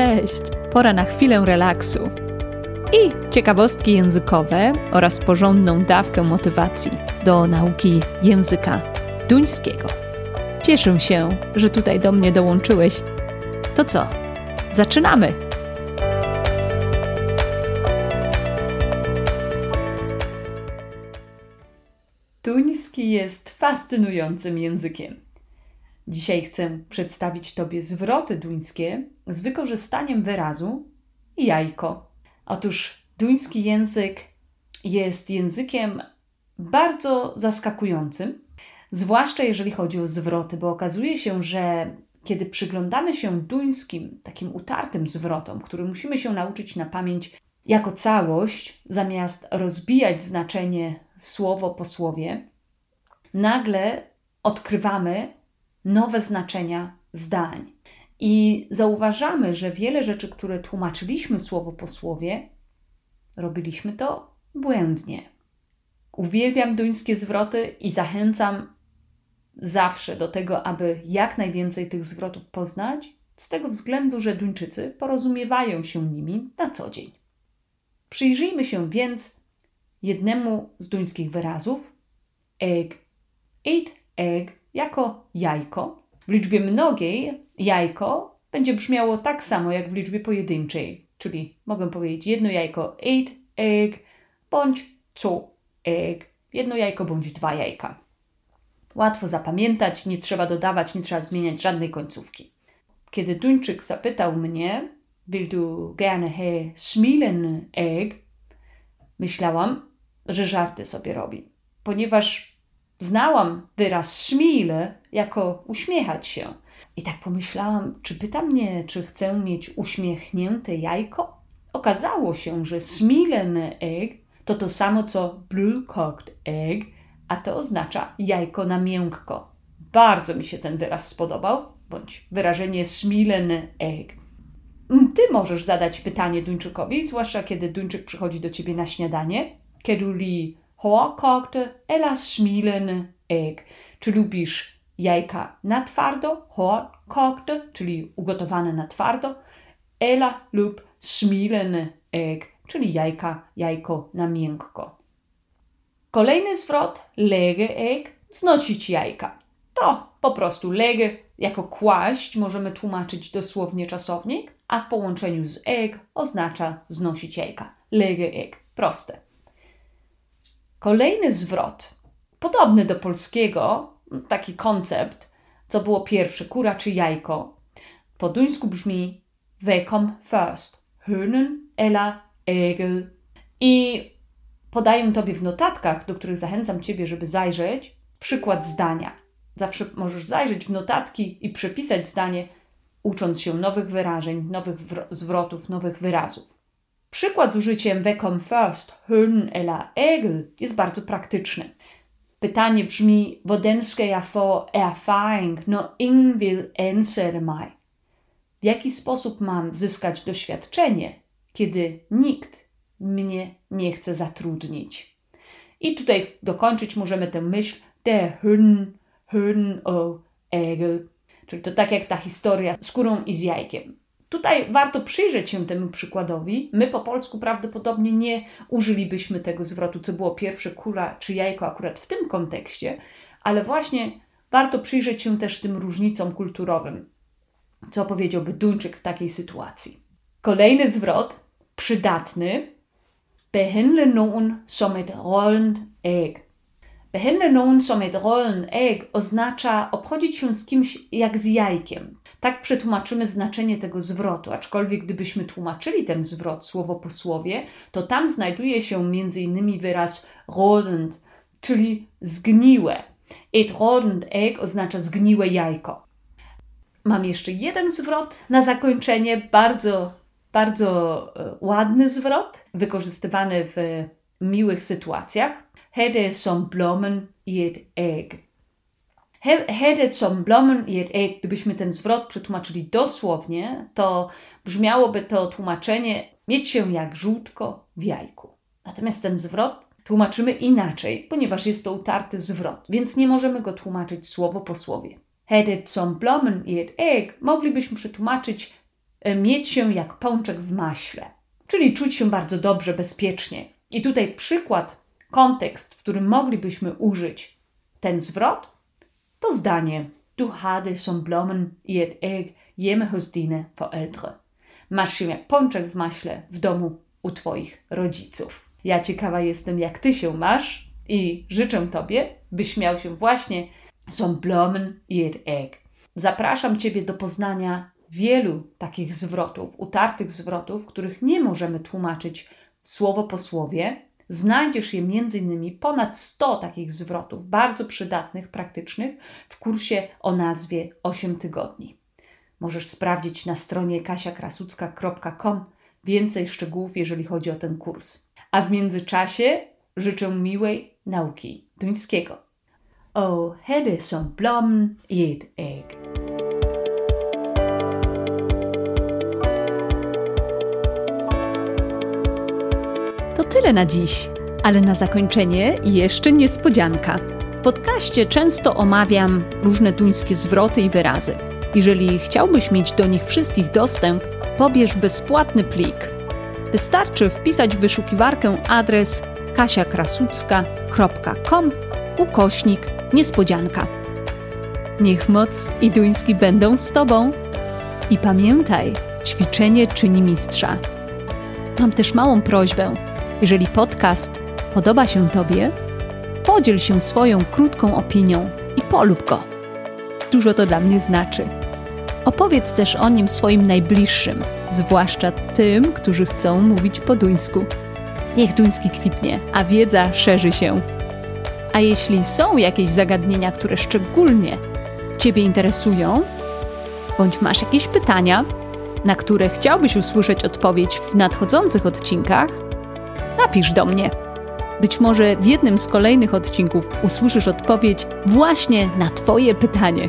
Cześć! Pora na chwilę relaksu. I ciekawostki językowe oraz porządną dawkę motywacji do nauki języka duńskiego. Cieszę się, że tutaj do mnie dołączyłeś. To co? Zaczynamy! Duński jest fascynującym językiem. Dzisiaj chcę przedstawić Tobie zwroty duńskie z wykorzystaniem wyrazu jajko. Otóż duński język jest językiem bardzo zaskakującym, zwłaszcza jeżeli chodzi o zwroty, bo okazuje się, że kiedy przyglądamy się duńskim, takim utartym zwrotom, które musimy się nauczyć na pamięć jako całość, zamiast rozbijać znaczenie słowo po słowie, nagle odkrywamy nowe znaczenia zdań. I zauważamy, że wiele rzeczy, które tłumaczyliśmy słowo po słowie, robiliśmy to błędnie. Uwielbiam duńskie zwroty i zachęcam zawsze do tego, aby jak najwięcej tych zwrotów poznać, z tego względu, że Duńczycy porozumiewają się nimi na co dzień. Przyjrzyjmy się więc jednemu z duńskich wyrazów egg, eat egg jako jajko. W liczbie mnogiej jajko będzie brzmiało tak samo jak w liczbie pojedynczej, czyli mogę powiedzieć jedno jajko eight egg bądź two egg, jedno jajko bądź dwa jajka. Łatwo zapamiętać, nie trzeba dodawać, nie trzeba zmieniać żadnej końcówki. Kiedy Duńczyk zapytał mnie, will du gerne he smilen egg, myślałam, że żarty sobie robi, ponieważ Znałam wyraz śmile jako uśmiechać się. I tak pomyślałam, czy pyta mnie, czy chcę mieć uśmiechnięte jajko? Okazało się, że smilene egg to to samo co blue cocked egg, a to oznacza jajko na miękko. Bardzo mi się ten wyraz spodobał, bądź wyrażenie smilene egg. Ty możesz zadać pytanie Duńczykowi, zwłaszcza kiedy Duńczyk przychodzi do ciebie na śniadanie. Kiedy li hårdkogte eller smilende egg. Czy lubisz jajka na twardo, hårdkogte, czyli ugotowane na twardo, eller lub smilende egg, czyli jajka, jajko na miękko. Kolejny zwrot, lege egg, znosić jajka. To po prostu lege jako kłaść możemy tłumaczyć dosłownie czasownik, a w połączeniu z egg oznacza znosić jajka. Lege egg. Proste. Kolejny zwrot, podobny do polskiego, taki koncept, co było pierwsze, kura czy jajko, po duńsku brzmi Welcome first, Hönen eller Egel. I podaję Tobie w notatkach, do których zachęcam Ciebie, żeby zajrzeć, przykład zdania. Zawsze możesz zajrzeć w notatki i przepisać zdanie, ucząc się nowych wyrażeń, nowych zwrotów, nowych wyrazów. Przykład z użyciem Wecom first, Hön eller Egel jest bardzo praktyczny. Pytanie brzmi, hvordan skal jeg erfaring, når? W jaki sposób mam zyskać doświadczenie, kiedy nikt mnie nie chce zatrudnić? I tutaj dokończyć możemy tę myśl der Hön, Hön o Egel. Czyli to tak jak ta historia z kurą i z jajkiem. Tutaj warto przyjrzeć się temu przykładowi. My po polsku prawdopodobnie nie użylibyśmy tego zwrotu, co było pierwsze kura czy jajko akurat w tym kontekście, ale właśnie warto przyjrzeć się też tym różnicom kulturowym. Co powiedziałby Duńczyk w takiej sytuacji? Kolejny zwrot, przydatny. Behandle nogen som et egg. Behandle nogen som et egg oznacza obchodzić się z kimś jak z jajkiem. Tak przetłumaczymy znaczenie tego zwrotu, aczkolwiek gdybyśmy tłumaczyli ten zwrot słowo po słowie, to tam znajduje się m.in. wyraz rodent, czyli zgniłe. Et rodent egg oznacza zgniłe jajko. Mam jeszcze jeden zwrot na zakończenie, bardzo, bardzo e, ładny zwrot, wykorzystywany w miłych sytuacjach. Hede som blommen i et egg. Hätte som blommen i et egg, gdybyśmy ten zwrot przetłumaczyli dosłownie, to brzmiałoby to tłumaczenie mieć się jak żółtko w jajku. Natomiast ten zwrot tłumaczymy inaczej, ponieważ jest to utarty zwrot, więc nie możemy go tłumaczyć słowo po słowie. Hätte som blommen i et egg moglibyśmy przetłumaczyć e, mieć się jak pączek w maśle, czyli czuć się bardzo dobrze, bezpiecznie. I tutaj przykład, kontekst, w którym moglibyśmy użyć ten zwrot, to zdanie Du hade som blommen i et egg hjemme hos dine. Masz się jak pączek w maśle w domu u Twoich rodziców. Ja ciekawa jestem, jak Ty się masz i życzę Tobie, byś miał się właśnie som blommen i et. Zapraszam Ciebie do poznania wielu takich zwrotów, utartych zwrotów, których nie możemy tłumaczyć słowo po słowie. Znajdziesz je m.in. ponad 100 takich zwrotów, bardzo przydatnych, praktycznych, w kursie o nazwie 8 tygodni. Możesz sprawdzić na stronie kasiakrasucka.com więcej szczegółów, jeżeli chodzi o ten kurs. A w międzyczasie życzę miłej nauki duńskiego. O, hede som blom i et egg. To tyle na dziś, ale na zakończenie jeszcze niespodzianka. W podcaście często omawiam różne duńskie zwroty i wyrazy. Jeżeli chciałbyś mieć do nich wszystkich dostęp, pobierz bezpłatny plik. Wystarczy wpisać w wyszukiwarkę adres kasiakrasucka.com ukośnik niespodzianka. Niech moc i duński będą z Tobą. I pamiętaj, ćwiczenie czyni mistrza. Mam też małą prośbę. Jeżeli podcast podoba się Tobie, podziel się swoją krótką opinią i polub go. Dużo to dla mnie znaczy. Opowiedz też o nim swoim najbliższym, zwłaszcza tym, którzy chcą mówić po duńsku. Niech duński kwitnie, a wiedza szerzy się. A jeśli są jakieś zagadnienia, które szczególnie Ciebie interesują, bądź masz jakieś pytania, na które chciałbyś usłyszeć odpowiedź w nadchodzących odcinkach, napisz do mnie. Być może w jednym z kolejnych odcinków usłyszysz odpowiedź właśnie na Twoje pytanie.